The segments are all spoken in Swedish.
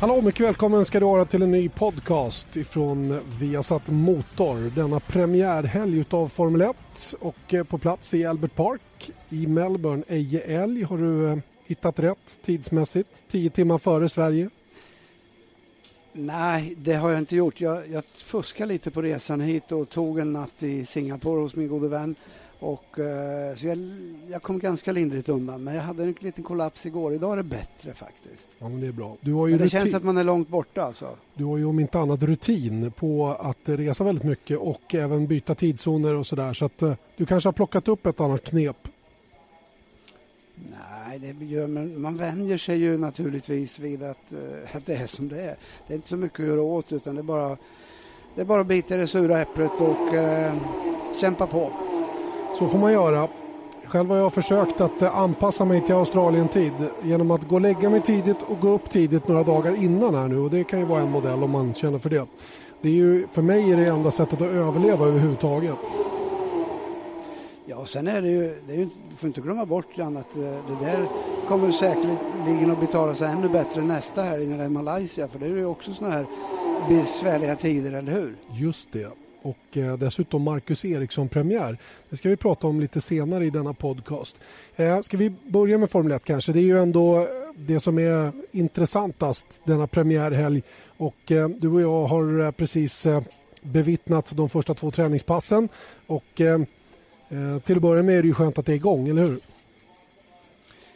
Hallå, mycket välkommen ska du vara till en ny podcast ifrån Viasat Motor. Denna premiärhelg utav Formel 1 och eh, på plats i Albert Park i Melbourne, Eje Älg. Har du eh, hittat rätt tidsmässigt? Tio timmar före Sverige? Nej, det har jag inte gjort. Jag, jag fuskade lite på resan hit och tog en natt i Singapore hos min gode vän och, eh, så jag, jag, kom ganska lindrigt undan, men jag hade en liten kollaps igår. Idag är det bättre faktiskt. Ja, men det är bra. Du har ju men det rutin. känns att man är långt borta alltså. Du har ju om inte annat rutin på att resa väldigt mycket och även byta tidszoner och sådär. Så att eh, du kanske har plockat upp ett annat knep. Nej, det gör man. Man vänjer sig ju naturligtvis vid att, eh, att det är som det är. Det är inte så mycket att göra åt utan det är bara, det är bara att bita i det sura äpplet och eh, kämpa på. Så får man göra. Själv har jag försökt att eh, anpassa mig till Australien-tid genom att gå och lägga mig tidigt och gå upp tidigt några dagar innan här nu och det kan ju vara en modell om man känner för det. Det är ju, för mig är det enda sättet att överleva överhuvudtaget. Ja, och sen är det ju, det är ju, får inte glömma bort Jan, att eh, det där kommer säkerligen att betala sig ännu bättre nästa helg när det är Malaysia, för det är ju också sådana här besvärliga tider, eller hur? Just det och eh, dessutom Marcus Eriksson-premiär. Det ska vi prata om lite senare i denna podcast. Eh, ska vi börja med Formel 1 kanske? Det är ju ändå eh, det som är intressantast denna premiärhelg och eh, du och jag har eh, precis eh, bevittnat de första två träningspassen och till att börja med är det ju skönt att det är igång, eller hur?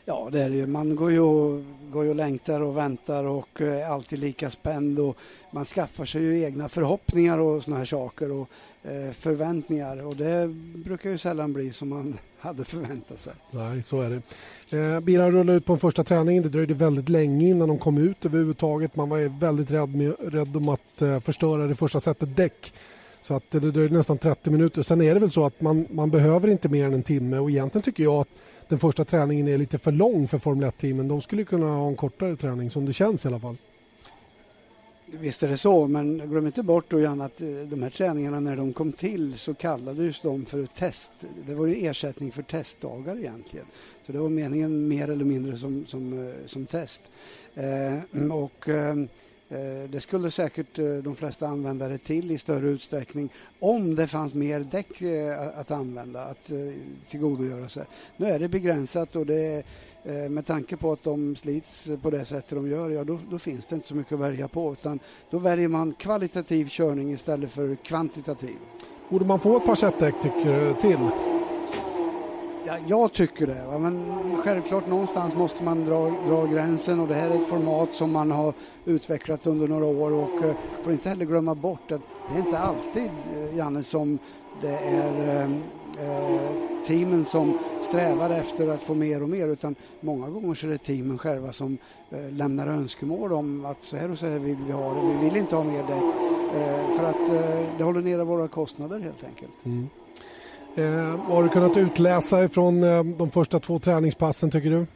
Ja, det är det ju. Man går ju och, går ju och längtar och väntar och eh, är alltid lika spänd och man skaffar sig ju egna förhoppningar och såna här saker och eh, förväntningar och det brukar ju sällan bli som man hade förväntat sig. Nej, så är det. Eh, bilar rullade ut på en första träning. Det dröjde väldigt länge innan de kom ut överhuvudtaget. Man var väldigt rädd, med, rädd om att eh, förstöra det första sättet däck. Så att det dröjde nästan 30 minuter. Sen är det väl så att man, man behöver inte mer än en timme och egentligen tycker jag att den första träningen är lite för lång för Formel 1-teamen. De skulle kunna ha en kortare träning som det känns i alla fall. Visst är det så, men glöm inte bort då Jan att eh, de här träningarna när de kom till så kallades de för test. Det var ju ersättning för testdagar egentligen. Så det var meningen mer eller mindre som, som, eh, som test. Eh, och Eh, Eh, det skulle säkert eh, de flesta använda det till i större utsträckning om det fanns mer däck eh, att använda, att tillgodogöra sig. Nu är det begränsat och det med tanke på att de slits på det sättet de gör, ja då, då, finns det inte så mycket att välja på utan då väljer man kvalitativ körning istället för kvantitativ. Borde man få ett par setdäck tycker du till? Ja, jag tycker det. Va? Men självklart någonstans måste man dra, dra gränsen och det här är ett format som man har utvecklat under några år och eh, får inte heller glömma bort att det är inte alltid, eh, Janne, som det är eh, eh teamen som strävar efter att få mer och mer utan många gånger så är det teamen själva som eh, lämnar önskemål om att så här och så här vill vi ha det, vi vill inte ha mer det eh, för att eh, det håller nere våra kostnader helt enkelt. Mm. Eh, vad har du kunnat utläsa från eh, de första två träningspassen tycker du?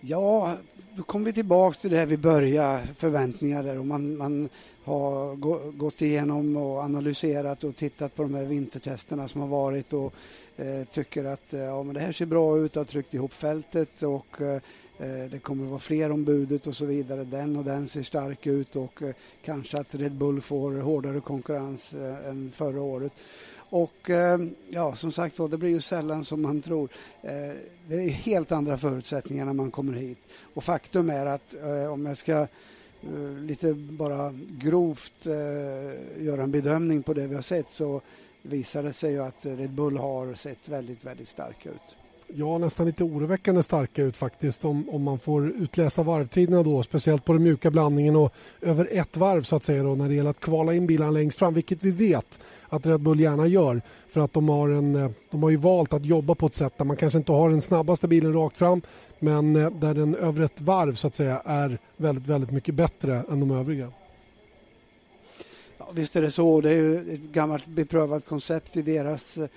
Ja, då kommer vi tillbaka till det här vi började, förväntningar där och man, man har gått igenom och analyserat och tittat på de här vintertesterna som har varit och eh, tycker att eh, ja, men det här ser bra ut, har tryckt ihop fältet och eh, Eh, det kommer att vara fler om budet och så vidare. Den och den ser stark ut och eh, kanske att Red Bull får hårdare konkurrens eh, än förra året. Och ja, som sagt det blir ju sällan som man tror. Det är helt andra förutsättningar när man kommer hit. Och faktum är att om jag ska lite bara grovt göra en bedömning på det vi har sett så visar det sig ju att Red Bull har sett väldigt, väldigt starka ut ja, nästan lite oroväckande starka ut faktiskt om, om man får utläsa varvtiderna då, speciellt på den mjuka blandningen och över ett varv så att säga då, när det gäller att kvala in bilarna längst fram, vilket vi vet att Red Bull gärna gör för att de har, en, eh, de har ju valt att jobba på ett sätt där man kanske inte har den snabbaste bilen rakt fram men eh, där den över ett varv så att säga är väldigt, väldigt mycket bättre än de övriga. Ja, visst är det så. Det är ju ett gammalt beprövat koncept i deras eh,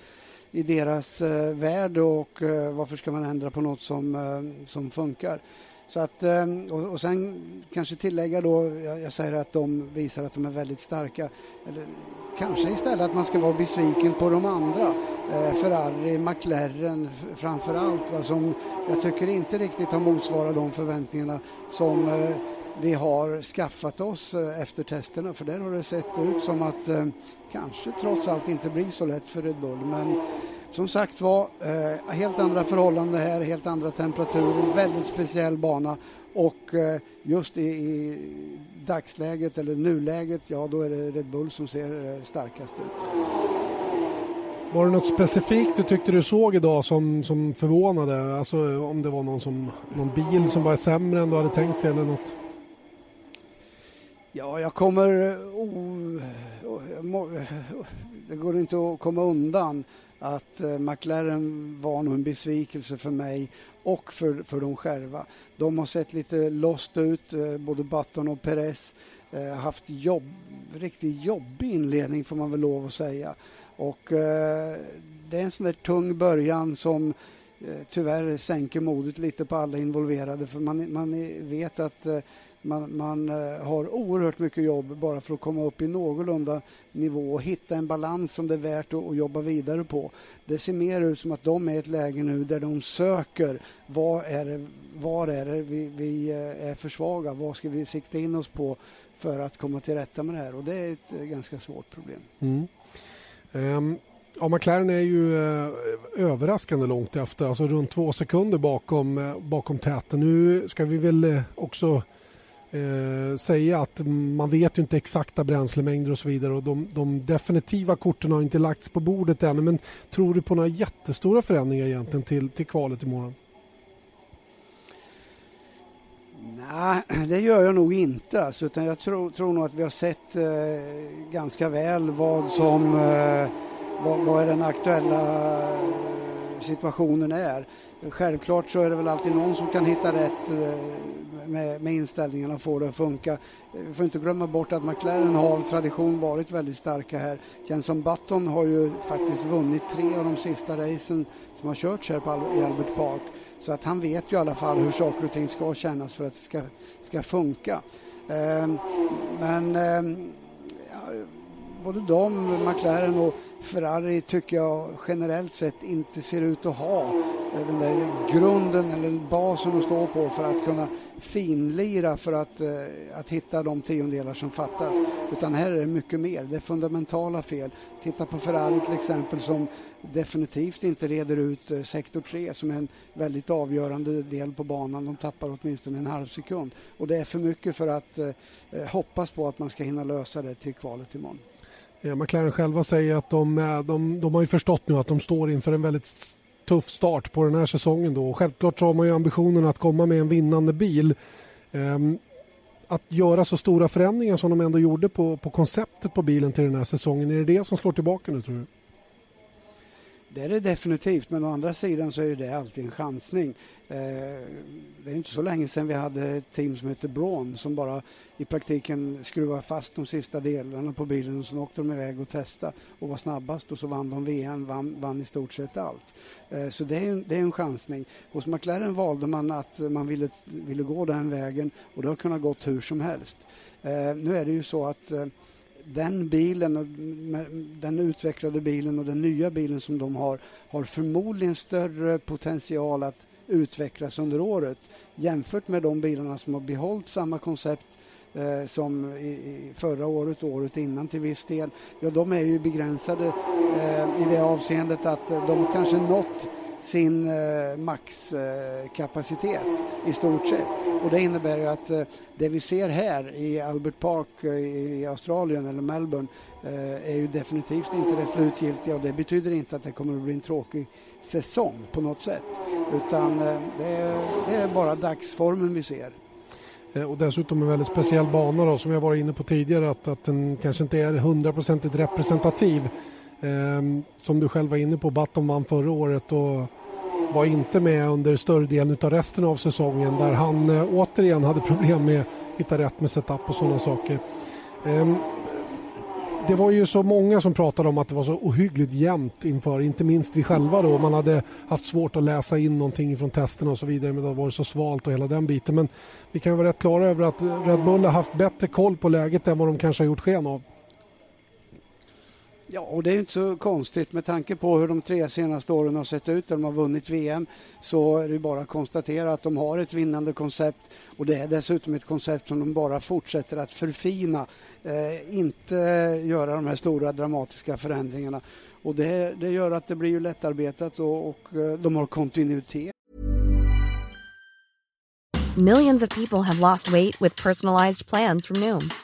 i deras eh, värld och eh, varför ska man ändra på något som, eh, som funkar? Så att, eh, och, och sen kanske tillägga då, jag, jag, säger att de visar att de är väldigt starka. Eller kanske istället att man ska vara besviken på de andra. Eh, Ferrari, McLaren framför allt, va, som jag tycker inte riktigt har motsvarat de förväntningarna som eh, vi har skaffat oss eh, efter testerna. För där har det sett ut som att eh, kanske trots allt inte blir så lätt för Red Bull. Men som sagt var, eh, helt andra förhållanden här, helt andra temperaturer, väldigt speciell bana och eh, just i, i, dagsläget eller nuläget, ja då är det Red Bull som ser eh, starkast ut. Var det något specifikt du tyckte du såg idag som, som förvånade? Alltså om det var någon, som, någon bil som var sämre än du hade tänkt dig eller något? Ja, jag kommer... Oh, oh, det går inte att komma undan att eh, McLaren var nog en besvikelse för mig och för, för dem själva. De har sett lite lost ut, eh, både Button och Perez. Eh, haft jobb, riktigt jobbig inledning får man väl lov att säga. Och eh, det är en sån där tung början som eh, tyvärr sänker modet lite på alla involverade för man, man vet att eh, man, man eh, har oerhört mycket jobb bara för att komma upp i någorlunda nivå och hitta en balans som det är värt att, att jobba vidare på. Det ser mer ut som att de är i ett läge nu där de söker vad är det, var är det vi, vi eh, är för svaga, vad ska vi sikta in oss på för att komma till rätta med det här och det är ett eh, ganska svårt problem. Mm. Um. Ja, McLaren är ju eh, överraskande långt efter, alltså runt två sekunder bakom, eh, bakom täten. Nu ska vi väl eh, också eh, säga att man vet ju inte exakta bränslemängder och så vidare och de, de, definitiva korten har inte lagts på bordet ännu men tror du på några jättestora förändringar egentligen till, till kvalet imorgon? Nej, det gör jag nog inte. Alltså, utan jag tror, tror nog att vi har sett eh, ganska väl vad som eh, vad, vad den aktuella situationen är. Självklart så är det väl alltid någon som kan hitta rätt eh, med, med inställningarna och få det att funka. Vi får inte glömma bort att McLaren har av tradition varit väldigt starka här. Jenson Button har ju faktiskt vunnit tre av de sista racen som har körts här på, i Albert Park. Så att han vet ju i alla fall hur saker och ting ska kännas för att det ska, ska funka. Eh, men eh, både de, McLaren och Ferrari tycker jag generellt sett inte ser ut att ha den där grunden eller basen att stå på för att kunna finlira för att, eh, att hitta de tiondelar som fattas. Utan här är det mycket mer. Det är fundamentala fel. Titta på Ferrari till exempel som definitivt inte reder ut eh, sektor 3 som är en väldigt avgörande del på banan. De tappar åtminstone en halv sekund. Och det är för mycket för att eh, hoppas på att man ska hinna lösa det till kvalet imorgon. Eh, McLaren själva säger att de, eh, de, de har ju förstått nu att de står inför en väldigt tuff start på den här säsongen. Då. Självklart så har man ju ambitionen att komma med en vinnande bil. Ehm, att göra så stora förändringar som de ändå gjorde på, på konceptet på bilen till den här säsongen, är det det som slår tillbaka nu tror du? Det är det definitivt, men å andra sidan så är det alltid en chansning. Eh, det är inte så länge sedan vi hade ett team som hette Braun som bara i praktiken skruvade fast de sista delarna på bilen och sen åkte de iväg och testade och var snabbast och så vann de VM, vann, vann i stort sett allt. Eh, så det är, en, det är en chansning. Hos McLaren valde man att man ville, ville gå den vägen och det har kunnat gått hur som helst. Eh, nu är det ju så att eh, den bilen, och den utvecklade bilen och den nya bilen som de har har förmodligen större potential att utvecklas under året jämfört med de bilarna som har behållit samma koncept eh, som i, i förra året och året innan till viss del. Ja, de är ju begränsade eh, i det avseendet att de kanske nått sin eh, maxkapacitet i stort sett. Och det innebär ju att eh, det vi ser här i Albert Park eh, i Australien eller Melbourne eh, är ju definitivt inte det slutgiltiga och det betyder inte att det kommer att bli en tråkig säsong på något sätt. Utan eh, det är, det, är, bara dagsformen vi ser. Eh, och dessutom en väldigt speciell bana då, som jag var inne på tidigare att, att den kanske inte är hundraprocentigt representativ Ehm, som du själv var inne på, Button vann förra året och var inte med under större delen av resten av säsongen där han eh, återigen hade problem med att hitta rätt med setup och sådana saker. Ehm, det var ju så många som pratade om att det var så ohyggligt jämnt inför, inte minst vi själva då. Man hade haft svårt att läsa in någonting från testerna och så vidare men det har varit så svalt och hela den biten. Men vi kan vara rätt klara över att Red Bull har haft bättre koll på läget än vad de kanske har gjort sken av. Ja, och det är inte så konstigt med tanke på hur de tre senaste åren har sett ut. Där de har vunnit VM så är det bara att konstatera att de har ett vinnande koncept och det är dessutom ett koncept som de bara fortsätter att förfina. Eh, inte göra de här stora dramatiska förändringarna. Och det, det gör att det blir ju lättarbetat och, och eh, de har kontinuitet. Millions of people have lost weight with personalized plans from Noom.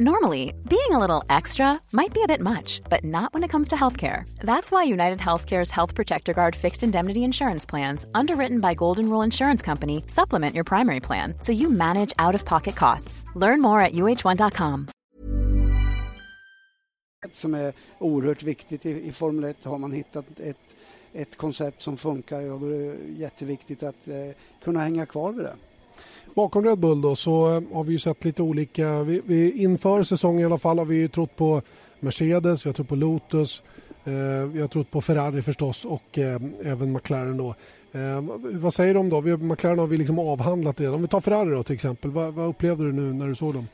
Normally, being a little extra might be a bit much, but not when it comes to healthcare. That's why United Healthcare's Health Protector Guard fixed indemnity insurance plans, underwritten by Golden Rule Insurance Company, supplement your primary plan so you manage out of pocket costs. Learn more at uh1.com. Som är oerhört viktigt i, i Formel 1 har man hittat ett, ett koncept som funkar, ja, då är det jätteviktigt att eh, kunna hänga kvar vid det. Bakom Red Bull då så eh, har vi ju sett lite olika, vi, vi inför säsongen i alla fall har vi ju trott på Mercedes, vi har trott på Lotus, eh, vi har trott på Ferrari förstås och eh, även McLaren då. Eh, vad säger de då? Vi, McLaren har vi liksom avhandlat redan. Om vi tar Ferrari då till exempel, vad, vad upplevde du nu när du såg dem?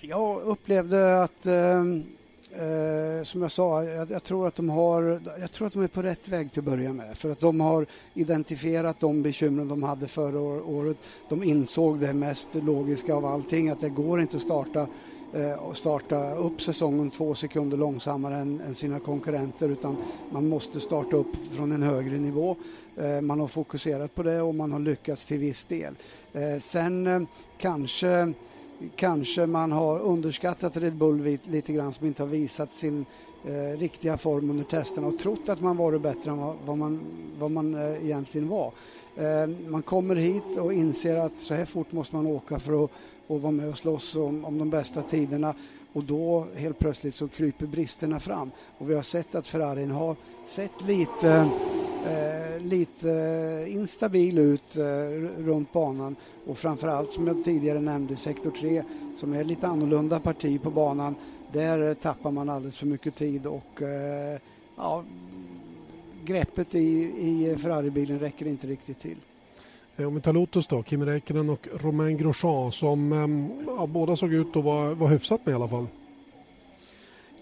Jag upplevde att eh, eh, som jag sa, jag, jag, tror att de har, jag tror att de är på rätt väg till att börja med. För att de har identifierat de bekymren de hade förra året. De insåg det mest logiska av allting, att det går inte att starta eh, starta upp säsongen två sekunder långsammare än, än, sina konkurrenter utan man måste starta upp från en högre nivå. Eh, man har fokuserat på det och man har lyckats till viss del. Eh, sen eh, kanske kanske man har underskattat Red Bull lite grann som inte har visat sin eh, riktiga form under testerna och trott att man varit bättre än vad, vad man, vad man eh, egentligen var. Eh, man kommer hit och inser att så här fort måste man åka för att och vara med och slåss om, om de bästa tiderna och då helt plötsligt så kryper bristerna fram. Och vi har sett att Ferrarin har sett lite eh, lite instabil ut eh, runt banan och framförallt som jag tidigare nämnde sektor 3 som är lite annorlunda parti på banan. Där tappar man alldeles för mycket tid och eh, ja, greppet i, i Ferrari-bilen räcker inte riktigt till. Eh, om vi tar Lotus då, Kimi Räikkönen och Romain Grosjean som eh, ja, båda såg ut att vara, vara hyfsat med i alla fall.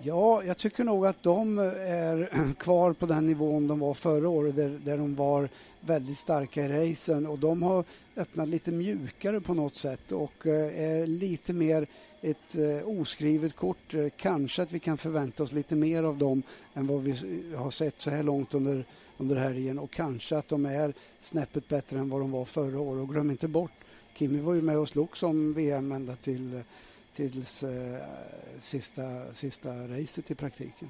Ja, jag tycker nog att de eh, är kvar på den nivån de var förra året där, där de var väldigt starka i racen och de har öppnat lite mjukare på något sätt och eh, är lite mer ett eh, oskrivet kort. Kanske att vi kan förvänta oss lite mer av dem än vad vi har sett så här långt under, under helgen och kanske att de är snäppet bättre än vad de var förra året. Och glöm inte bort, Kimi var ju med och slogs om VM ända till tills eh, sista, sista racet i praktiken.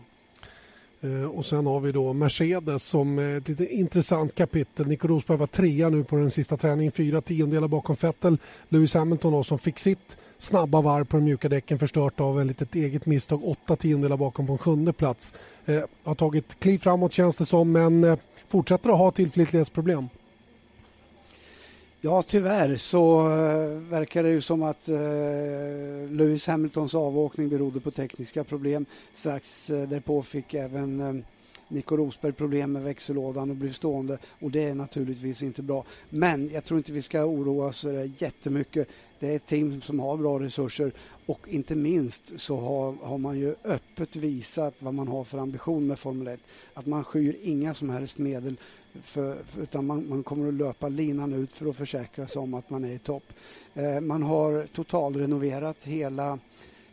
Eh, och sen har vi då Mercedes som eh, ett lite intressant kapitel. Nico Rosberg var trea nu på den sista träningen, fyra tiondelar bakom Vettel. Lewis Hamilton då, som fick sitt snabba varv på de mjuka däcken förstört av ett litet eget misstag, åtta tiondelar bakom på en sjunde plats. Eh, har tagit kliv framåt känns det som, men eh, fortsätter att ha tillförlitlighetsproblem. Ja, tyvärr så eh, verkar det ju som att eh, Lewis Hamiltons avåkning berodde på tekniska problem. Strax eh, därpå fick även Nico Rosberg problem med växellådan och blev stående och det är naturligtvis inte bra. Men jag tror inte vi ska oroa oss jättemycket. Det är ett team som har bra resurser och inte minst så har, har man ju öppet visat vad man har för ambition med Formel 1. Att man skyr inga som helst medel för, för, utan man, man, kommer att löpa linan ut för att försäkra sig om att man är i topp. Eh, man har totalrenoverat hela,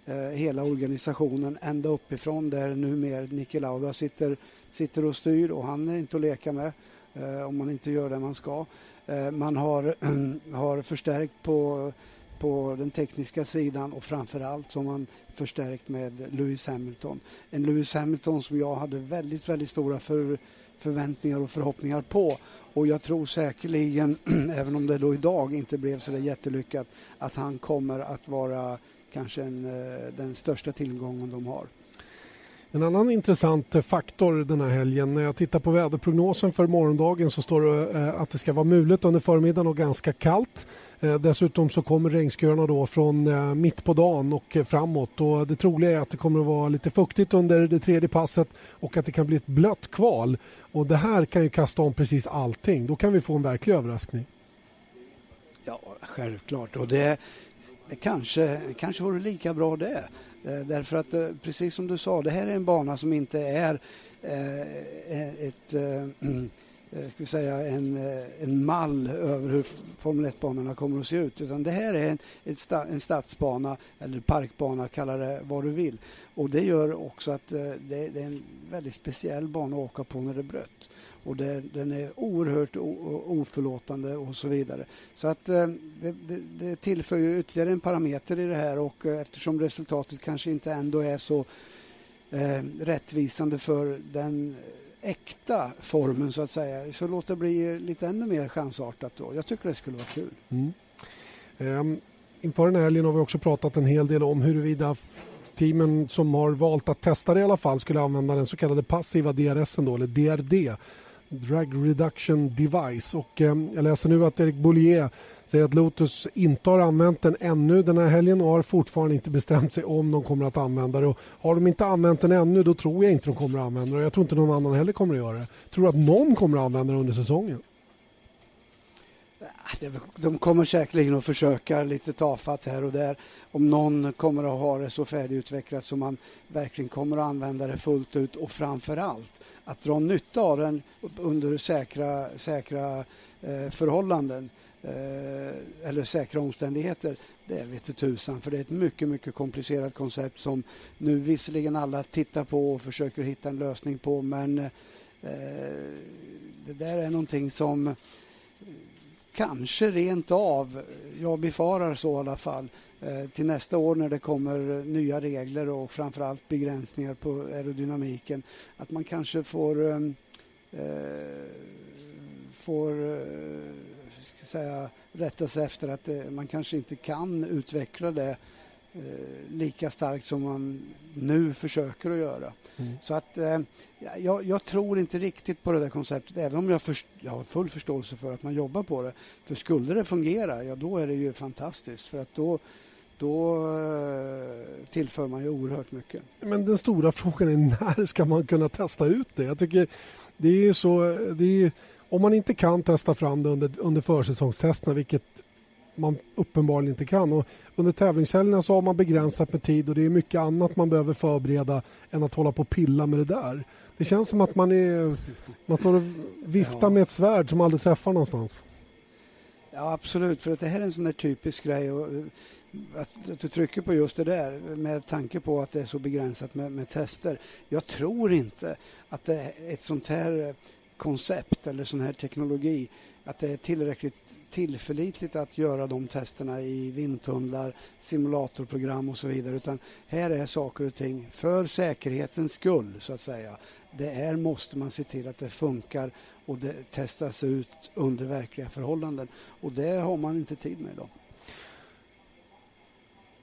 eh, hela organisationen ända uppifrån där numera Niki Lauda sitter, sitter och styr och han är inte att leka med eh, om man inte gör det man ska. Eh, man har, har förstärkt på på den tekniska sidan och framförallt som har man förstärkt med Lewis Hamilton. En Lewis Hamilton som jag hade väldigt, väldigt stora för, förväntningar och förhoppningar på. Och jag tror säkerligen, även om det då idag inte blev så jättelyckat, att han kommer att vara kanske en, eh, den största tillgången de har. En annan intressant eh, faktor den här helgen, när jag tittar på väderprognosen för morgondagen så står det eh, att det ska vara mulet under förmiddagen och ganska kallt. Eh, dessutom så kommer regnskurarna då från mitt på dagen och framåt och det troliga är att det kommer att vara lite fuktigt under det tredje passet och att det kan bli ett blött kval. Och det här kan ju kasta om precis allting. Då kan vi få en verklig överraskning. Ja, självklart. Och det, det kanske, kanske vore lika bra det. Eh, därför att eh, precis som du sa, det här är en bana som inte är eh, ett ska vi säga, en, en mall över hur Formel 1-banorna kommer att se ut. Utan det här är en, en stadsbana eller parkbana, kalla det vad du vill. Och det gör också att det, det är en väldigt speciell bana att åka på när det är blött och det, den är oerhört oförlåtande och så vidare. Så att eh, det, det, det tillför ju ytterligare en parameter i det här och eh, eftersom resultatet kanske inte ändå är så eh, rättvisande för den äkta formen så att säga så låt det bli lite ännu mer chansartat då. Jag tycker det skulle vara kul. Mm. Um, inför den här helgen har vi också pratat en hel del om huruvida teamen som har valt att testa det i alla fall skulle använda den så kallade passiva DRS då, eller DRD Drag Reduction Device. Och, eh, jag läser nu att Eric Boulier säger att Lotus inte har använt den ännu den här helgen och har fortfarande inte bestämt sig om de kommer att använda det. Och har de inte använt den ännu då tror jag inte de kommer att använda det. Jag tror inte någon annan heller kommer att göra det. Jag tror att någon kommer att använda det under säsongen. Ah, de kommer säkerligen att försöka lite tafatt här och där. Om någon kommer att ha det så färdigutvecklat så man verkligen kommer att använda det fullt ut och framför allt att dra nytta av den under säkra, säkra eh, förhållanden eh, eller säkra omständigheter, det vet tusan. För det är ett mycket, mycket komplicerat koncept som nu visserligen alla tittar på och försöker hitta en lösning på men eh, det där är någonting som kanske rent av, jag befarar så i alla fall, eh, till nästa år när det kommer nya regler och framförallt begränsningar på aerodynamiken, att man kanske får, eh, eh får eh, ska säga, rätta sig efter att det, man kanske inte kan utveckla det Eh, lika starkt som man nu försöker att göra. Mm. Så att eh, jag, jag, tror inte riktigt på det där konceptet, även om jag, först, jag har full förståelse för att man jobbar på det. För skulle det fungera, ja då är det ju fantastiskt. För att då, då eh, tillför man ju oerhört mycket. Men den stora frågan är när ska man kunna testa ut det? Jag tycker det är så... Det är, om man inte kan testa fram det under, under försäsongstesterna, vilket man uppenbarligen inte kan. Och under tävlingshelgerna så har man begränsat med tid och det är mycket annat man behöver förbereda än att hålla på och pilla med det där. Det känns som att man, är, man står och viftar med ett svärd som aldrig träffar någonstans. Ja, absolut. För att det här är en sån där typisk grej. Och att, att, du trycker på just det där med tanke på att det är så begränsat med, med tester. Jag tror inte att det ett sånt här koncept eller sån här teknologi att det är tillräckligt tillförlitligt att göra de testerna i vindtunnlar, simulatorprogram och så vidare. Utan här är saker och ting för säkerhetens skull, så att säga. Det här måste man se till att det funkar och det testas ut under verkliga förhållanden. Och det har man inte tid med idag.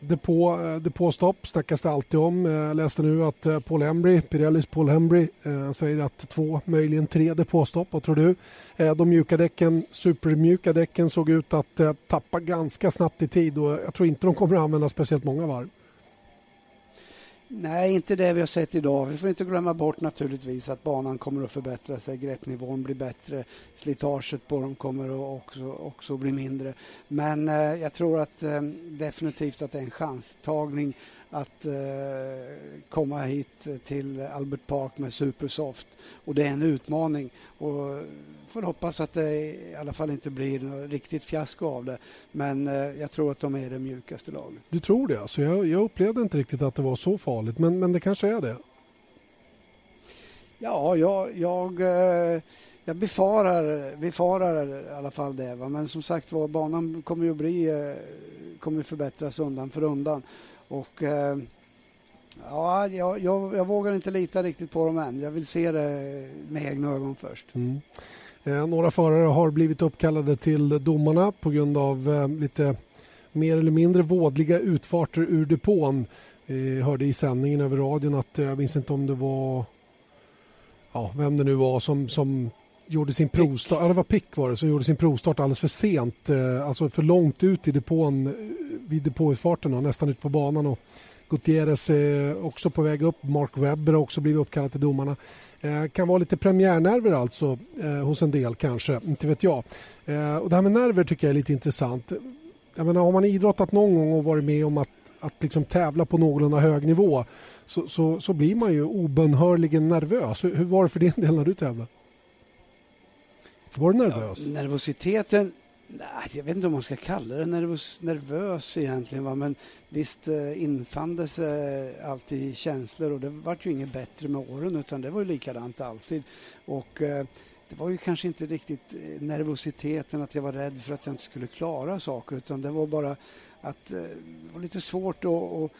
Depå, eh, depåstopp snackas det alltid om. Eh, jag läste nu att eh, Paul Hembry, Pirellis Paul Hembry säger att två, möjligen tre depåstopp. Vad tror du? De mjuka däcken, supermjuka däcken såg ut att tappa ganska snabbt i tid och jag tror inte de kommer att använda speciellt många varv. Nej, inte det vi har sett idag. Vi får inte glömma bort naturligtvis att banan kommer att förbättra sig, greppnivån blir bättre, slitaget på dem kommer att också, också bli mindre. Men eh, jag tror att eh, definitivt att det är en chanstagning att eh, komma hit till Albert Park med Supersoft. Och det är en utmaning. Och får hoppas att det i alla fall inte blir något riktigt fiasko av det. Men eh, jag tror att de är det mjukaste laget. Du tror det? Alltså jag, jag upplevde inte riktigt att det var så farligt, men, men det kanske är det? Ja, jag, jag, eh, jag befarar, befarar i alla fall det. Va? Men som sagt var, banan kommer ju att bli, eh, kommer förbättras undan för undan. Och, eh, ja, jag, jag, jag, vågar inte lita riktigt på dem än. Jag vill se det med egna ögon först. Mm. Eh, några förare har blivit uppkallade till domarna på grund av eh, lite mer eller mindre vådliga utfarter ur depån. Vi eh, hörde i sändningen över radion att eh, jag minns inte om det var ja, vem det nu var som, som gjorde sin provstart, det var Pick var det, som gjorde sin provstart alldeles för sent, alltså för långt ut i depån vid depåutfarten, nästan ut på banan. Och Gutierrez är också på väg upp, Mark Webber har också blivit uppkallad till domarna. Eh, kan vara lite premiärnerver alltså eh, hos en del kanske, inte vet jag. Eh, och det här med nerver tycker jag är lite intressant. Jag menar, har man idrottat någon gång och varit med om att, att liksom tävla på någorlunda hög nivå så, så, så blir man ju obönhörligen nervös. Hur, hur var det för din del när du tävlade? Var du nervös? Ja, nervositeten jag vet inte om man ska kalla det nervös, nervös egentligen. Va? Men visst eh, infann det sig alltid känslor och det vart ju inget bättre med åren utan det var ju likadant alltid. Och eh, det var ju kanske inte riktigt eh, nervositeten att jag var rädd för att jag inte skulle klara saker utan det var bara att det var lite svårt att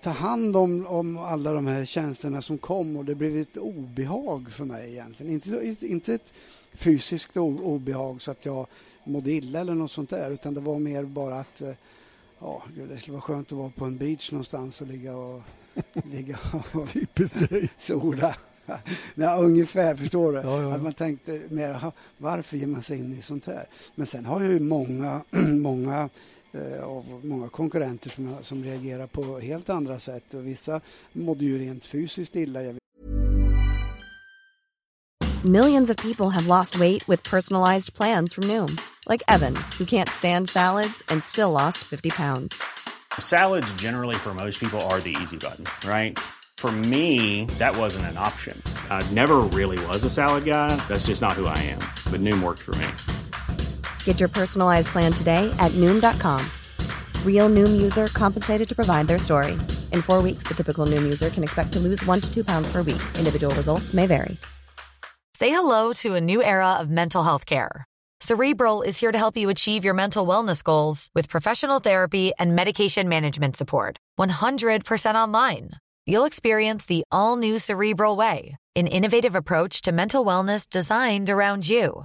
ta hand om, om alla de här känslorna som kom och det blev ett obehag för mig egentligen. Inte, inte ett fysiskt obehag så att jag mådde illa eller något sånt där utan det var mer bara att eh, ja, det skulle vara skönt att vara på en beach någonstans och ligga och, ligga och Typiskt dig. sola. Ja, ungefär, förstår du? Ja, ja. Att man tänkte mer, varför ger man sig in i sånt här? Men sen har jag ju många, många Eh, av många konkurrenter som, som reagerar på helt andra sätt och vissa mådde ju rent fysiskt illa. Millions of people have lost weight with personalized plans from Noom. Like Evan, who can't stand salads and still lost 50 pounds. Salads generally for most people are the easy button, right? For me, that wasn't an option. I never really was a salad guy. That's just not who I am. But Noom worked for me. Get your personalized plan today at Noom.com. Real Noom user compensated to provide their story. In four weeks, the typical Noom user can expect to lose one to two pounds per week. Individual results may vary. Say hello to a new era of mental health care. Cerebral is here to help you achieve your mental wellness goals with professional therapy and medication management support. 100% online. You'll experience the all new Cerebral Way, an innovative approach to mental wellness designed around you.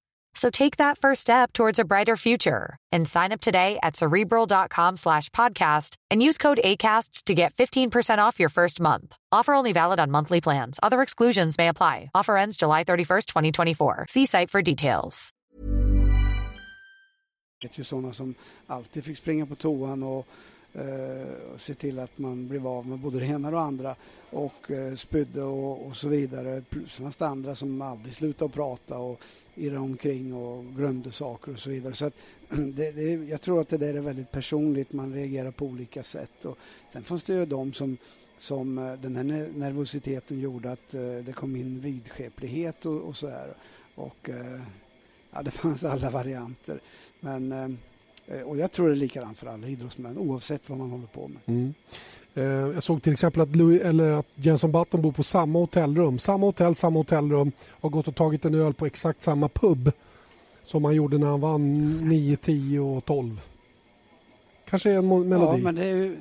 So take that first step towards a brighter future and sign up today at cerebral.com slash podcast and use code ACasts to get 15% off your first month. Offer only valid on monthly plans. Other exclusions may apply. Offer ends July 31st, 2024. See site for details. Det är sådana som alltid fick springa på toan och eh, se till att man blev av med både det ena och det andra och eh, spydde och, och, så vidare. Sen fanns det andra som aldrig slutade att prata och irrade omkring och glömde saker och så vidare. Så att, det, det, jag tror att det där är väldigt personligt, man reagerar på olika sätt. Och sen fanns det ju de som som eh, den här nervositeten gjorde att eh, det kom in vidskeplighet och, och så här. Och eh, ja, det fanns alla varianter. Men Eh, och jag tror det är likadant för alla idrottsmän oavsett vad man håller på med. Mm. Eh, jag såg till exempel att, Louis, eller att Jenson Button bor på samma hotellrum. Samma hotell, samma hotellrum. Har gått och tagit en öl på exakt samma pub som han gjorde när han vann 9, 10 och 12. Kanske en melodi. Ja, men det är ju,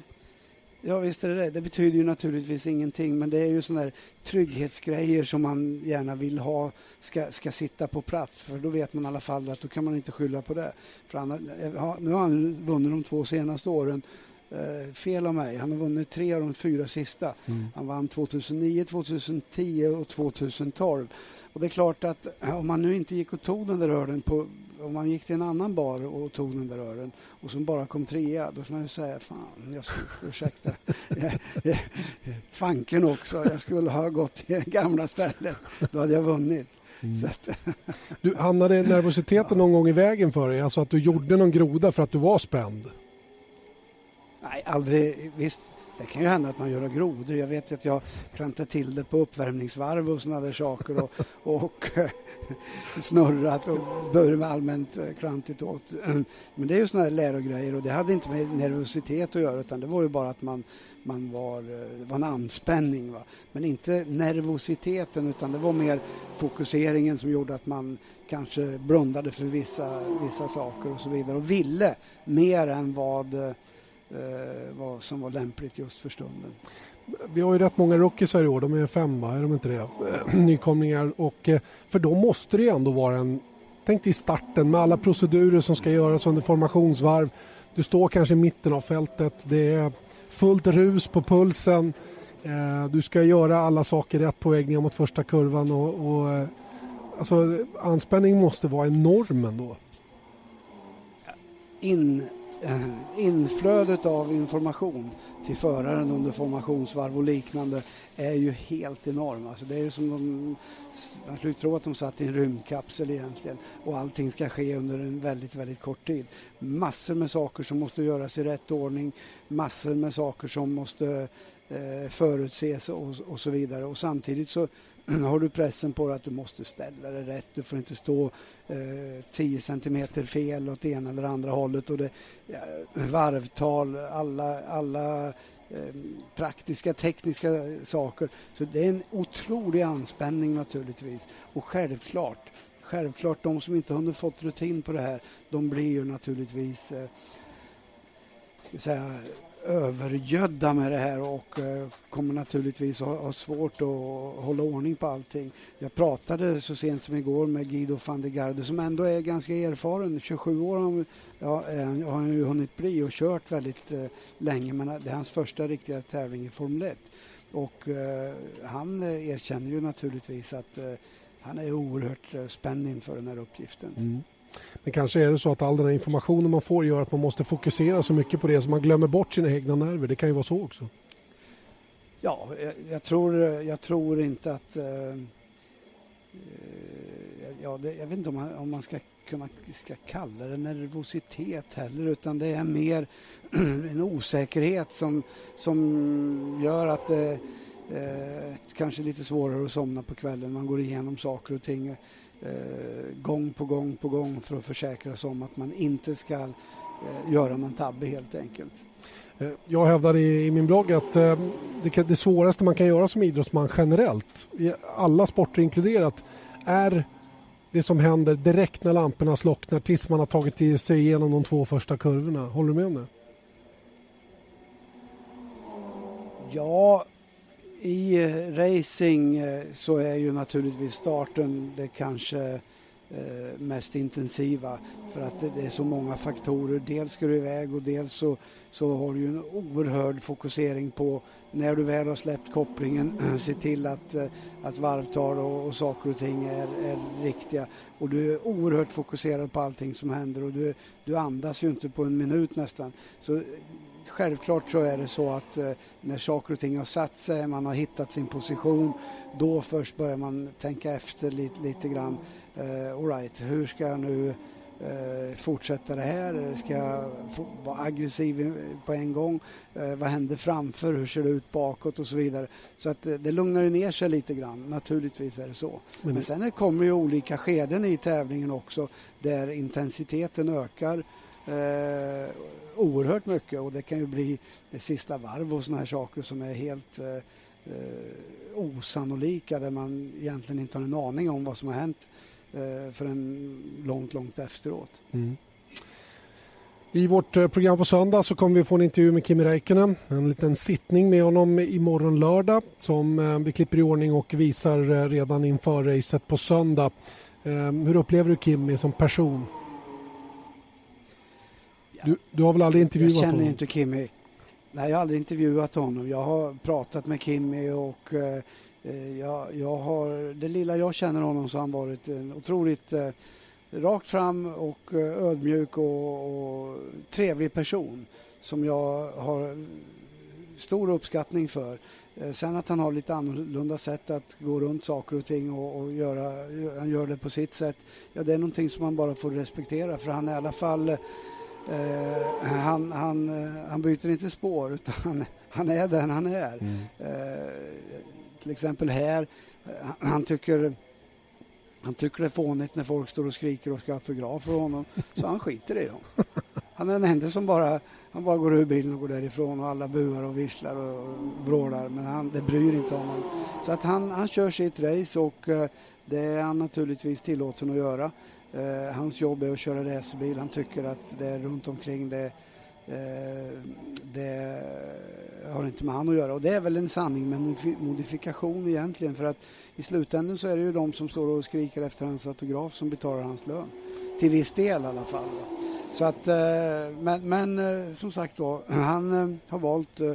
Ja visst är det det. Det betyder ju naturligtvis ingenting men det är ju sådana där trygghetsgrejer som man gärna vill ha ska, ska sitta på plats för då vet man i alla fall att då kan man inte skylla på det. För han, nu har han vunnit de två senaste åren. Eh, fel av mig. Han har vunnit tre av de fyra sista. Mm. Han vann 2009, 2010 och 2012. Och det är klart att om man nu inte gick och tog den där ölen på om man gick till en annan bar och tog den där ören och som bara kom trea, då skulle man ju säga fan, jag skulle, ursäkta, fanken också, jag skulle ha gått till gamla stället, då hade jag vunnit. Mm. du, hamnade nervositeten någon gång i vägen för dig? Alltså att du gjorde någon groda för att du var spänd? Nej, aldrig. Visst, det kan ju hända att man gör grodor. Jag vet att jag klantar till det på uppvärmningsvarv och sådana där saker och, och eh, snurrat och börjat allmänt eh, klantigt åt. Men det är ju sådana här lärogrejer och det hade inte med nervositet att göra utan det var ju bara att man, man var, eh, det var en anspänning. Va? Men inte nervositeten utan det var mer fokuseringen som gjorde att man kanske blundade för vissa, vissa saker och så vidare och ville mer än vad, vad som var lämpligt just för stunden. Vi har ju rätt många rookies här i år, de är femma, är de inte det? Nykomlingar och eh, för dem måste det ändå vara en Tänk dig starten med alla procedurer som ska göras under formationsvarv. Du står kanske i mitten av fältet. Det är fullt rus på pulsen. Eh, du ska göra alla saker rätt på väg ner mot första kurvan. Och, och, eh, alltså, anspänning måste vara enorm ändå. In, Eh, inflödet av information till föraren under formationsvarv och liknande är ju helt enorm. Alltså det är ju som de, man skulle tro att de satt i en rymdkapsel egentligen och allting ska ske under en väldigt, väldigt kort tid. Massor med saker som måste göras i rätt ordning, massor med saker som måste eh, förutses och, och så vidare och samtidigt så Mm, har du pressen på dig att du måste ställa dig rätt. Du får inte stå eh, 10 centimeter fel åt ena eller andra hållet. Och det, ja, varvtal, alla, alla eh, praktiska, tekniska saker. Så det är en otrolig anspänning naturligtvis. Och självklart, självklart de som inte har fått rutin på det här, de blir ju naturligtvis eh, ska säga, övergödda med det här och eh, kommer naturligtvis ha, ha svårt att hålla ordning på allting. Jag pratade så sent som igår med Guido van der Garde som ändå är ganska erfaren. 27 år har, ja, eh, har han ju hunnit bli och kört väldigt eh, länge men det är hans första riktiga tävling i Formel 1. Och eh, han eh, erkänner ju naturligtvis att eh, han är oerhört spänd inför den här uppgiften. Mm. Men kanske är det så att all den här informationen man får gör att man måste fokusera så mycket på det så man glömmer bort sina egna nerver. Det kan ju vara så också. Ja, jag, jag tror, jag tror inte att... Eh, eh ja, det, jag vet inte om man, om man ska kunna ska kalla det nervositet heller utan det är mer en osäkerhet som, som gör att det eh, kanske är lite svårare att somna på kvällen. Man går igenom saker och ting eh, gång på gång på gång för att försäkra sig om att man inte ska eh, göra någon tabbe helt enkelt. Eh, jag hävdar i, i min blogg att eh, det, det svåraste man kan göra som idrottsman generellt, i alla sporter inkluderat, är det som händer direkt när lamporna slocknar tills man har tagit sig igenom de två första kurvorna. Håller du med om det? Ja, i eh, racing eh, så är ju naturligtvis starten det kanske eh, mest intensiva för att det är så många faktorer. Dels ska du iväg och dels så, så har du en oerhörd fokusering på när du väl har släppt kopplingen, se till att, att varvtal och, och saker och ting är, är riktiga. Och du är oerhört fokuserad på allting som händer och du, du andas ju inte på en minut nästan. Så självklart så är det så att eh, när saker och ting har satt sig, man har hittat sin position, då först börjar man tänka efter lite, lite grann. Eh, right, hur ska jag nu eh, fortsätta det här? Ska jag vara aggressiv på en gång? Eh, vad händer framför? Hur ser det ut bakåt och så vidare? Så att eh, det lugnar ju ner sig lite grann. Naturligtvis är det så. Men, Men sen kommer ju olika skeden i tävlingen också där intensiteten ökar. Eh, oerhört mycket och det kan ju bli det sista varv och såna här saker som är helt eh, eh, osannolika där man egentligen inte har en aning om vad som har hänt eh, förrän långt, långt efteråt. Mm. I vårt eh, program på söndag så kommer vi få en intervju med Kimi Räikkönen. En liten sittning med honom imorgon lördag som eh, vi klipper i ordning och visar redan inför racet på söndag. Hur upplever du Kimi som person? Du, du har väl aldrig intervjuat honom? Jag känner inte Kimmy. Nej, jag har aldrig intervjuat honom. Jag har pratat med Kimmy och eh, eh, jag, jag, har, det lilla jag känner honom så har han varit en otroligt eh, rakt fram och eh, ödmjuk och, och, trevlig person som jag har stor uppskattning för. Eh, sen att han har lite annorlunda sätt att gå runt saker och ting och, och göra, han gör det på sitt sätt. Ja, det är någonting som man bara får respektera för han är i alla fall Eh, han, han, eh, han byter inte spår utan han är den han är. Mm. till exempel här, han tycker han tycker det är fånigt när folk står och skriker och ska autograf för honom, så han skiter i dem. Han är den enda som bara, han bara går ur bilen och går därifrån och alla buar och visslar och vrålar, men han, det bryr inte honom. Så att han, han kör sitt race och eh, det är han naturligtvis tillåten att göra. Eh, hans jobb är att köra racerbil. Han tycker att det är runt omkring det Eh, det har inte med han att göra. Och det är väl en sanning med modifikation egentligen för att i slutändan så är det ju de som står och skriker efter hans autograf som betalar hans lön. Till viss del i alla fall. Så att, eh, men, men eh, som sagt var, han eh, har valt eh,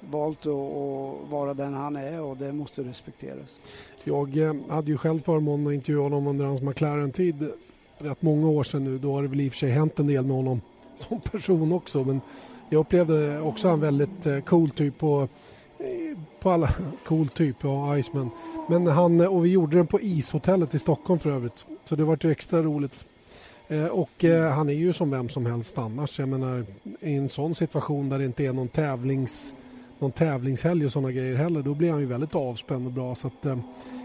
valt att vara den han är och det måste respekteras. Jag eh, hade ju själv förmånen att intervjua honom under hans McLaren-tid rätt många år sedan nu. Då har det väl i och för sig hänt en del med honom som person också. Men jag upplevde också en väldigt eh, cool typ på, eh, på alla, cool typ, ja, Iceman. Men han, och vi gjorde den på ishotellet i Stockholm för övrigt. Så det vart ju extra roligt. Och han är ju som vem som helst annars. Jag menar i en sån situation där det inte är någon tävlings någon tävlingshelg och sådana grejer heller, då blir han ju väldigt avspänd och bra. Så att, eh,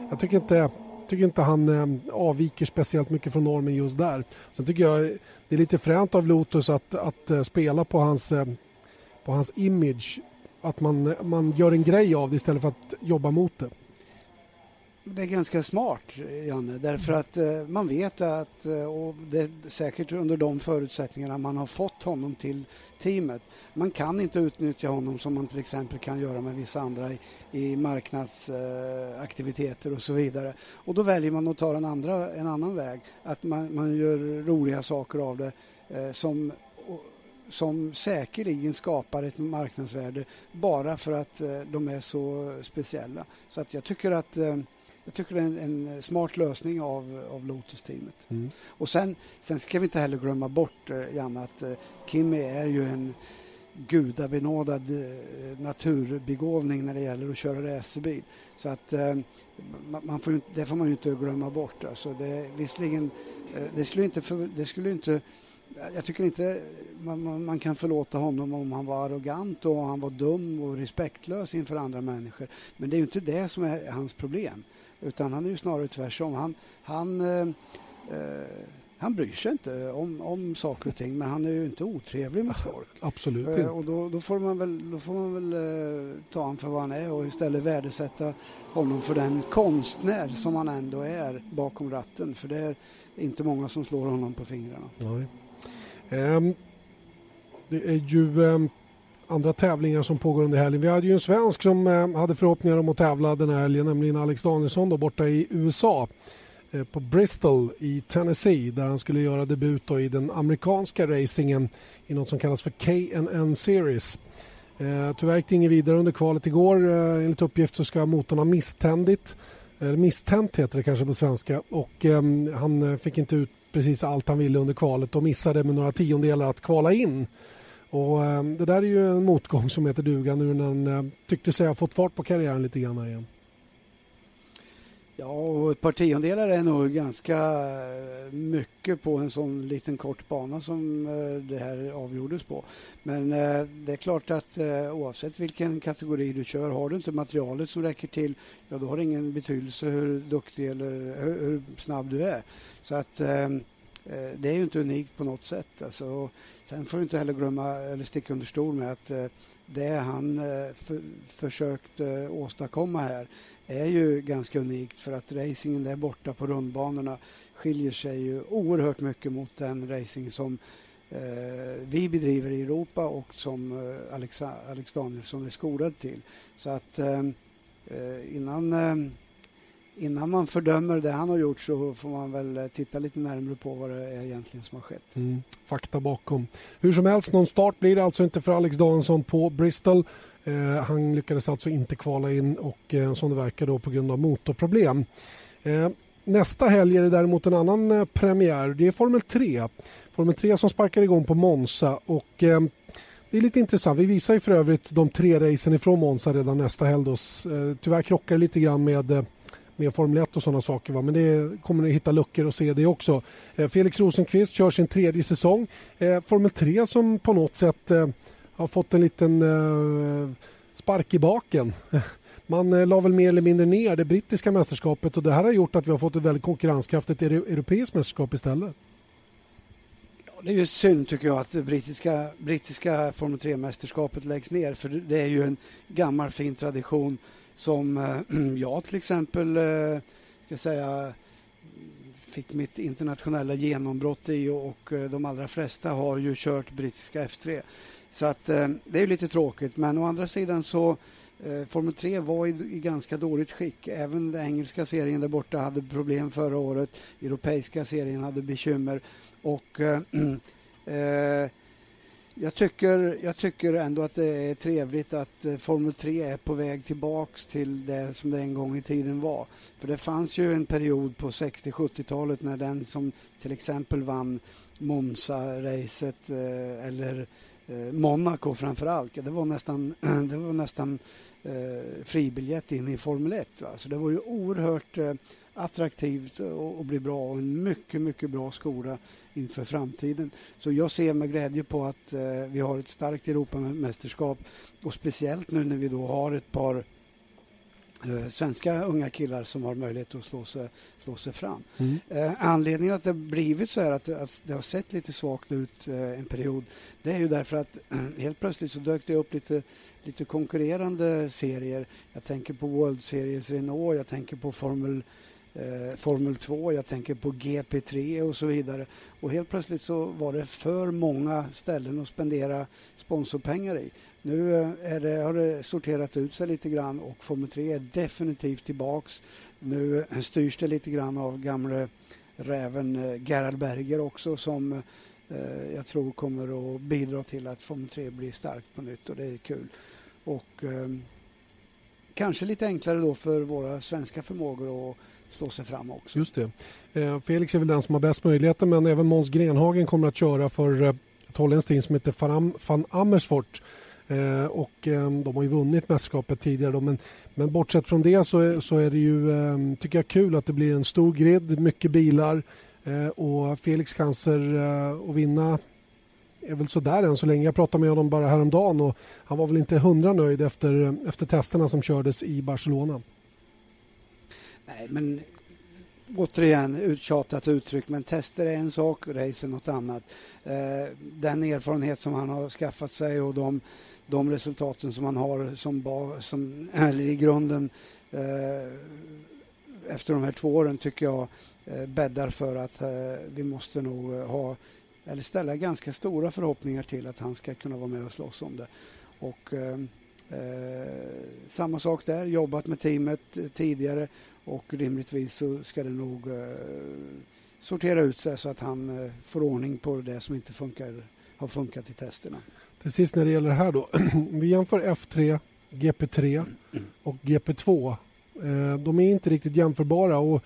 jag tycker inte tycker inte han eh, avviker speciellt mycket från normen just där. Sen tycker jag det är lite fränt av Lotus att, att eh, spela på hans, eh, på hans image. Att man, man gör en grej av det istället för att jobba mot det. Det är ganska smart, Janne, därför att eh, man vet att, eh, och det är säkert under de förutsättningarna man har fått honom till teamet. Man kan inte utnyttja honom som man till exempel kan göra med vissa andra i, i marknadsaktiviteter och så vidare. Och då väljer man att ta en, andra, en annan väg, att man, man gör roliga saker av det eh, som som säkerligen skapar ett marknadsvärde bara för att eh, de är så speciella. Så att jag tycker att eh, jag tycker det är en, en smart lösning av, av Lotus-teamet. Mm. Och sen, sen ska vi inte heller glömma bort, eh, Janne, att eh, Kimi är ju en gudabenådad eh, naturbegåvning när det gäller att köra racerbil. Så att eh, man får det får man ju inte glömma bort. Alltså det, visserligen, eh, det skulle inte, för, det skulle inte jag tycker inte man, man, kan förlåta honom om han var arrogant och han var dum och respektlös inför andra människor. Men det är ju inte det som är hans problem. Utan han är ju snarare tvärtom. Han, han, eh, eh, han bryr sig inte om, om saker och ting men han är ju inte otrevlig mot folk. Absolut eh, Och då, då, får man väl, då får man väl eh, ta honom för vad han är och istället värdesätta honom för den konstnär som han ändå är bakom ratten. För det är inte många som slår honom på fingrarna. Nej. Um, det är ju um andra tävlingar som pågår under helgen. Vi hade ju en svensk som eh, hade förhoppningar om att tävla den här helgen, nämligen Alex Danielsson då, borta i USA eh, på Bristol i Tennessee där han skulle göra debut då i den amerikanska racingen i något som kallas för KNN Series. Eh, tyvärr gick det inget vidare under kvalet igår. Eh, enligt uppgift så ska motorn ha misständit. Eh, misstänt heter det kanske på svenska och ehm, eh, han fick inte ut precis allt han ville under kvalet och missade med några tiondelar att kvala in. Och, ehm, det där är ju en motgång som heter duga nu när han ehm, tyckte sig ha fått fart på karriären lite grann igen. Ja, och ett par tiondelar är nog ganska eh, mycket på en sån liten kort bana som eh, det här avgjordes på. Men eh, det är klart att oavsett vilken kategori du kör, har du inte materialet som räcker till, ja då har det ingen betydelse hur duktig eller hur snabb du är. Så att ehm, Eh, det är ju inte unikt på något sätt. Alltså, sen får vi inte heller glömma eller sticka under stol med att eh, det han eh, för, försökt åstadkomma här är ju ganska unikt för att racingen där borta på rundbanorna skiljer sig ju oerhört mycket mot den racing som vi bedriver i Europa och som Alex, Alex Danielsson är skolad till. Så att innan innan man fördömer det han har gjort så får man väl eh, titta lite närmare på vad det är egentligen som har skett. Mm, fakta bakom. Hur som helst, någon start blir det alltså inte för Alex Danielsson på Bristol. Eh, han lyckades alltså inte kvala in och eh, som det verkar då på grund av motorproblem. Eh, nästa helg är det däremot en annan eh, premiär. Det är Formel 3. Formel 3 som sparkar igång på Monza och eh, det är lite intressant. Vi visar ju för övrigt de tre racen ifrån Monza redan nästa helg. Då. Eh, tyvärr krockar det lite grann med med Formel 1 och sådana saker. Va? Men det kommer ni hitta luckor och se det också. Eh, Felix Rosenqvist kör sin tredje säsong. Eh, Formel 3 som på något sätt eh, har fått en liten eh, spark i baken. Man eh, la väl mer eller mindre ner det brittiska mästerskapet och det här har gjort att vi har fått ett väldigt konkurrenskraftigt europeiskt mästerskap istället. Ja, det är ju synd tycker jag att det brittiska, brittiska Formel 3-mästerskapet läggs ner för det är ju en gammal fin tradition som eh, jag till exempel eh, ska säga fick mitt internationella genombrott i och eh, de allra flesta har ju kört brittiska F3. Så att det är lite tråkigt men å andra sidan så Formel 3 var i, i, ganska dåligt skick. Även den engelska serien där borta hade problem förra året. Europeiska serien hade bekymmer och eh, eh jag tycker, jag tycker ändå att det är trevligt att eh, Formel 3 är på väg tillbaks till det som det en gång i tiden var. För det fanns ju en period på 60-70-talet när den som till exempel vann Monza-racet eh, eller eh, Monaco framför allt, det var nästan, det var nästan fribiljett in i Formel 1. Va? Så det var ju oerhört attraktivt och bli bra och en mycket, mycket bra skola inför framtiden. Så jag ser med glädje på att eh, vi har ett starkt Europamästerskap och speciellt nu när vi då har ett par eh, svenska unga killar som har möjlighet att slå sig, slå sig fram. Mm. Eh, anledningen att det blivit så här att, att det har sett lite svagt ut eh, en period det är ju därför att helt plötsligt så dök det upp lite, lite konkurrerande serier. Jag tänker på World Series Renault, jag tänker på Formel eh, Formel 2, jag tänker på GP3 och så vidare. Och helt plötsligt så var det för många ställen att spendera sponsorpengar i. Nu eh, är det, har det sorterat ut sig lite grann och Formel 3 är definitivt tillbaks. Nu eh, styrs det lite grann av gamle räven eh, Gerhard Berger också som eh, jag tror kommer att bidra till att Formel 3 blir starkt på nytt och det är kul. Och eh, kanske lite enklare då för våra svenska förmågor att slå sig fram också. Just det. Eh, Felix är väl den som har bäst möjligheter men även Måns Grenhagen kommer att köra för eh, ett holländskt team som heter Van Amersfoort. Eh, och eh, de har ju vunnit mästerskapet tidigare då, men, men bortsett från det så är, så är det ju tycker jag kul att det blir en stor grid, mycket bilar och Felix chanser att vinna är väl sådär än så länge. Jag pratade med honom bara häromdagen och han var väl inte hundra nöjd efter, efter testerna som kördes i Barcelona. Nej, men återigen uttjatat uttryck, men tester är en sak, race är något annat. Eh, den erfarenhet som han har skaffat sig och de, de resultaten som han har som, ba, som eller i grunden eh, efter de här två åren tycker jag eh, bäddar för att eh, vi måste nog eh, ha eller ställa ganska stora förhoppningar till att han ska kunna vara med och slåss om det. Och, eh, eh samma sak där, jobbat med teamet eh, tidigare och rimligtvis så ska det nog eh, sortera ut sig så att han eh, får ordning på det som inte funkar, har funkat i testerna. Till sist när det gäller det här då. Vi jämför F3, GP3 och GP2. Eh, de är inte riktigt jämförbara och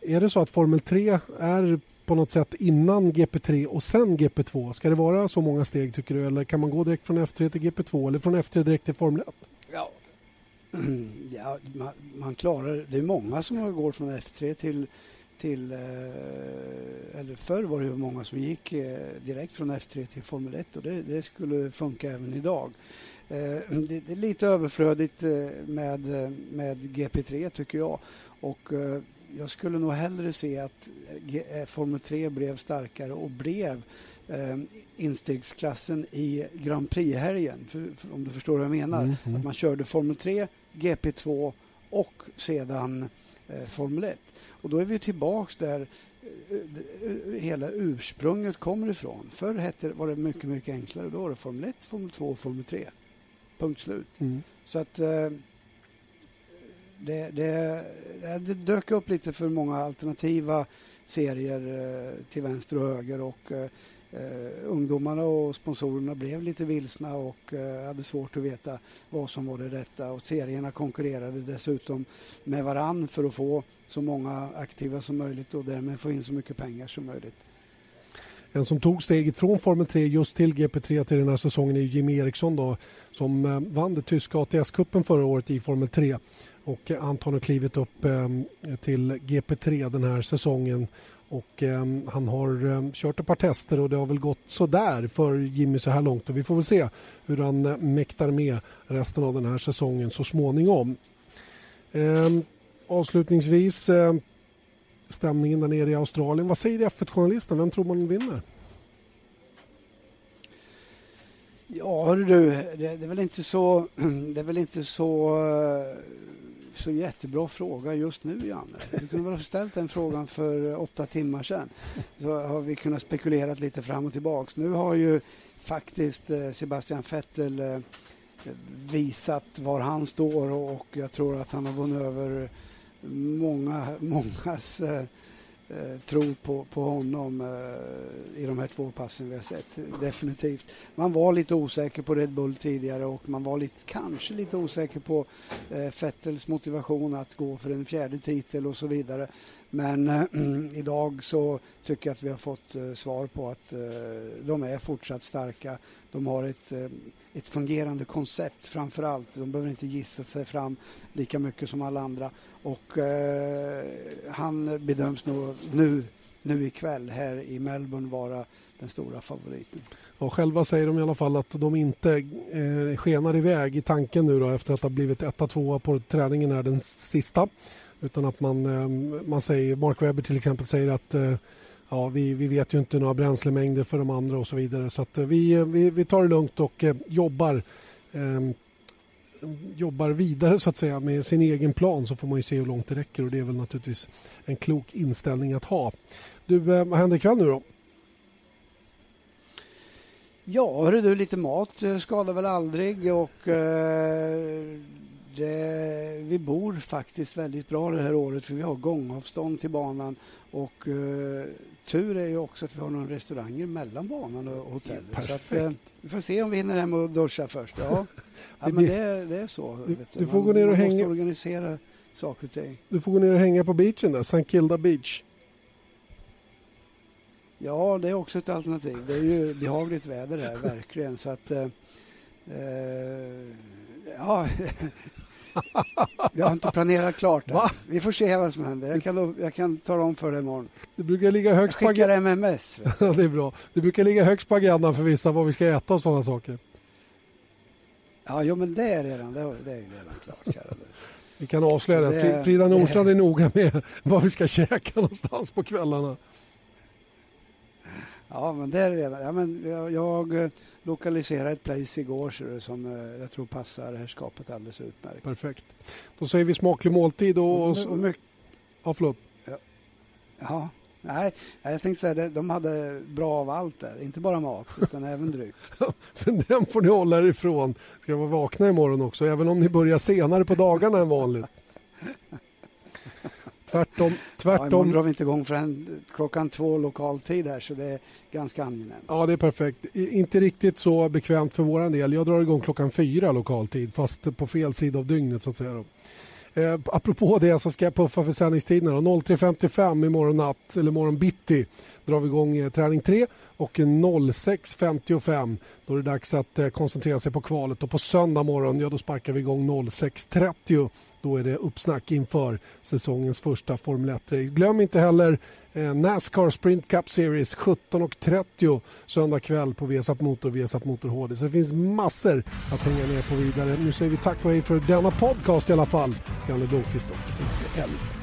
är det så att Formel 3 är på något sätt innan GP3 och sen GP2? Ska det vara så många steg tycker du eller kan man gå direkt från F3 till GP2 eller från F3 direkt till Formel 1? Ja, man, man, klarar det. är många som går från F3 till, till eh, eller förr var det många som gick eh, direkt från F3 till Formel 1 och det, det skulle funka även idag. Eh, det, det, är lite överflödigt med, med GP3 tycker jag och jag skulle nog hellre se att Formel 3 blev starkare och blev instegsklassen i Grand Prix-helgen. Om du förstår vad jag menar. Mm, mm. Att man körde Formel 3, GP2 och sedan eh, Formel 1. Och då är vi tillbaks där eh, hela ursprunget kommer ifrån. Förr hette, var det mycket, mycket enklare. Då var det Formel 1, Formel 2 och Formel 3. Punkt slut. Mm. Så att eh, det, det, det, dök upp lite för många alternativa serier eh, till vänster och höger och eh, eh, ungdomarna och sponsorerna blev lite vilsna och eh, hade svårt att veta vad som var det rätta. Och serierna konkurrerade dessutom med varann för att få så många aktiva som möjligt och därmed få in så mycket pengar som möjligt. En som tog steget från Formel 3 just till GP3 till den här säsongen är Jimmy Eriksson då, som eh, vann det tyska ATS-cupen förra året i Formel 3 och eh, Anton har klivit upp eh, till GP3 den här säsongen och eh, han har eh, kört ett par tester och det har väl gått sådär för Jimmy så här långt och vi får väl se hur han eh, mäktar med resten av den här säsongen så småningom. Ehm, avslutningsvis eh, stämningen där nere i Australien. Vad säger F1-journalisten? Vem tror man vinner? Ja, hörru du, det, det, är väl inte så... Det är väl inte så eh, så jättebra fråga just nu, Janne. Du kunde väl ha ställt den frågan för eh, åtta timmar sedan. Så har vi kunnat spekulera lite fram och tillbaks. Nu har ju faktiskt eh, Sebastian Vettel eh, visat var han står och jag tror att han har vunnit över många, mångas eh, tro på, på honom eh, i de här två passen vi har sett. Definitivt. Man var lite osäker på Red Bull tidigare och man var lite, kanske lite osäker på eh, Fettels motivation att gå för en fjärde titel och så vidare. Men eh, idag så tycker jag att vi har fått eh, svar på att eh, de är fortsatt starka. De har ett, eh, ett fungerande koncept framför allt. De behöver inte gissa sig fram lika mycket som alla andra. Och eh, han bedöms nog nu, nu ikväll här i Melbourne vara den stora favoriten. Och själva säger de i alla fall att de inte eh, skenar iväg i tanken nu då efter att ha blivit etta, tvåa på träningen här den sista. Utan att man, eh, man säger, Mark Webber till exempel säger att eh, ja, vi, vi vet ju inte några bränslemängder för de andra och så vidare. Så att eh, vi, eh, vi, vi tar det lugnt och eh, jobbar ehm, jobbar vidare så att säga med sin egen plan så får man ju se hur långt det räcker och det är väl naturligtvis en klok inställning att ha. Du, vad händer ikväll nu då? Ja, hörru du, lite mat skadar väl aldrig och eh, det, vi bor faktiskt väldigt bra det här året för vi har gångavstånd till banan och eh, tur är ju också att vi har några restauranger mellan banan och hotellet. Så att, uh, vi får se om vi hinner hem och duscha först. Ja, ja men det, det är så. Du, du får man, gå ner och hänga. måste organisera saker och ting. Du får gå ner och hänga på beachen där, St. Kilda Beach. Ja, det är också ett alternativ. Det är ju behagligt väder här, verkligen. Så att, uh, ja, jag har inte planerat klart än. Vi får se vad som händer. Jag kan, jag kan tala om för dig imorgon. Det brukar ligga högst jag skickar MMS. ja, det är bra. Det brukar ligga högst på agendan för vissa vad vi ska äta och sådana saker. Ja, jo, men det är redan, det är, det är redan klart. Vi kan avslöja det. det Frida Nordstrand är noga med vad vi ska käka någonstans på kvällarna. Ja, men det är redan. Ja, men jag, jag eh, lokaliserade ett place igår så som eh, jag tror passar det här skapet alldeles utmärkt. Perfekt. Då säger vi smaklig måltid och... och, och mycket, ja, förlåt. Ja, ja. Nej, jag tänkte säga de hade bra av allt där. Inte bara mat, utan även dryck. Den får ni hålla er ifrån. Ska vara vakna imorgon också, även om ni börjar senare på dagarna än vanligt. Tvärtom. tvärtom. Ja, drar vi inte igång förrän klockan två lokal tid här så det är ganska angenämt. Ja, det är perfekt. Inte riktigt så bekvämt för vår del. Jag drar igång klockan fyra lokal tid fast på fel sida av dygnet så att säga. Eh, apropå det så ska jag puffa för sändningstiderna. 03.55 imorgon natt, eller imorgon bitti drar vi igång eh, träning 3 och 06.55 då är det dags att eh, koncentrera sig på kvalet och på söndag morgon ja, då sparkar vi igång 06.30 då är det uppsnack inför säsongens första Formel 1-race. Glöm inte heller eh, Nascar Sprint Cup Series 17.30 söndag kväll på Vesap Motor, Vesap Motor HD. Så det finns massor att hänga ner på vidare. Nu säger vi tack och hej för denna podcast i alla fall. Janne Blomqvist och Elf.